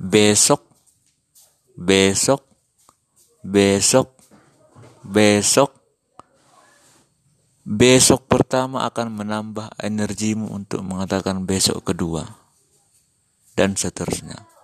besok, besok, besok, besok. Besok pertama akan menambah energimu untuk mengatakan besok kedua. Dan seterusnya.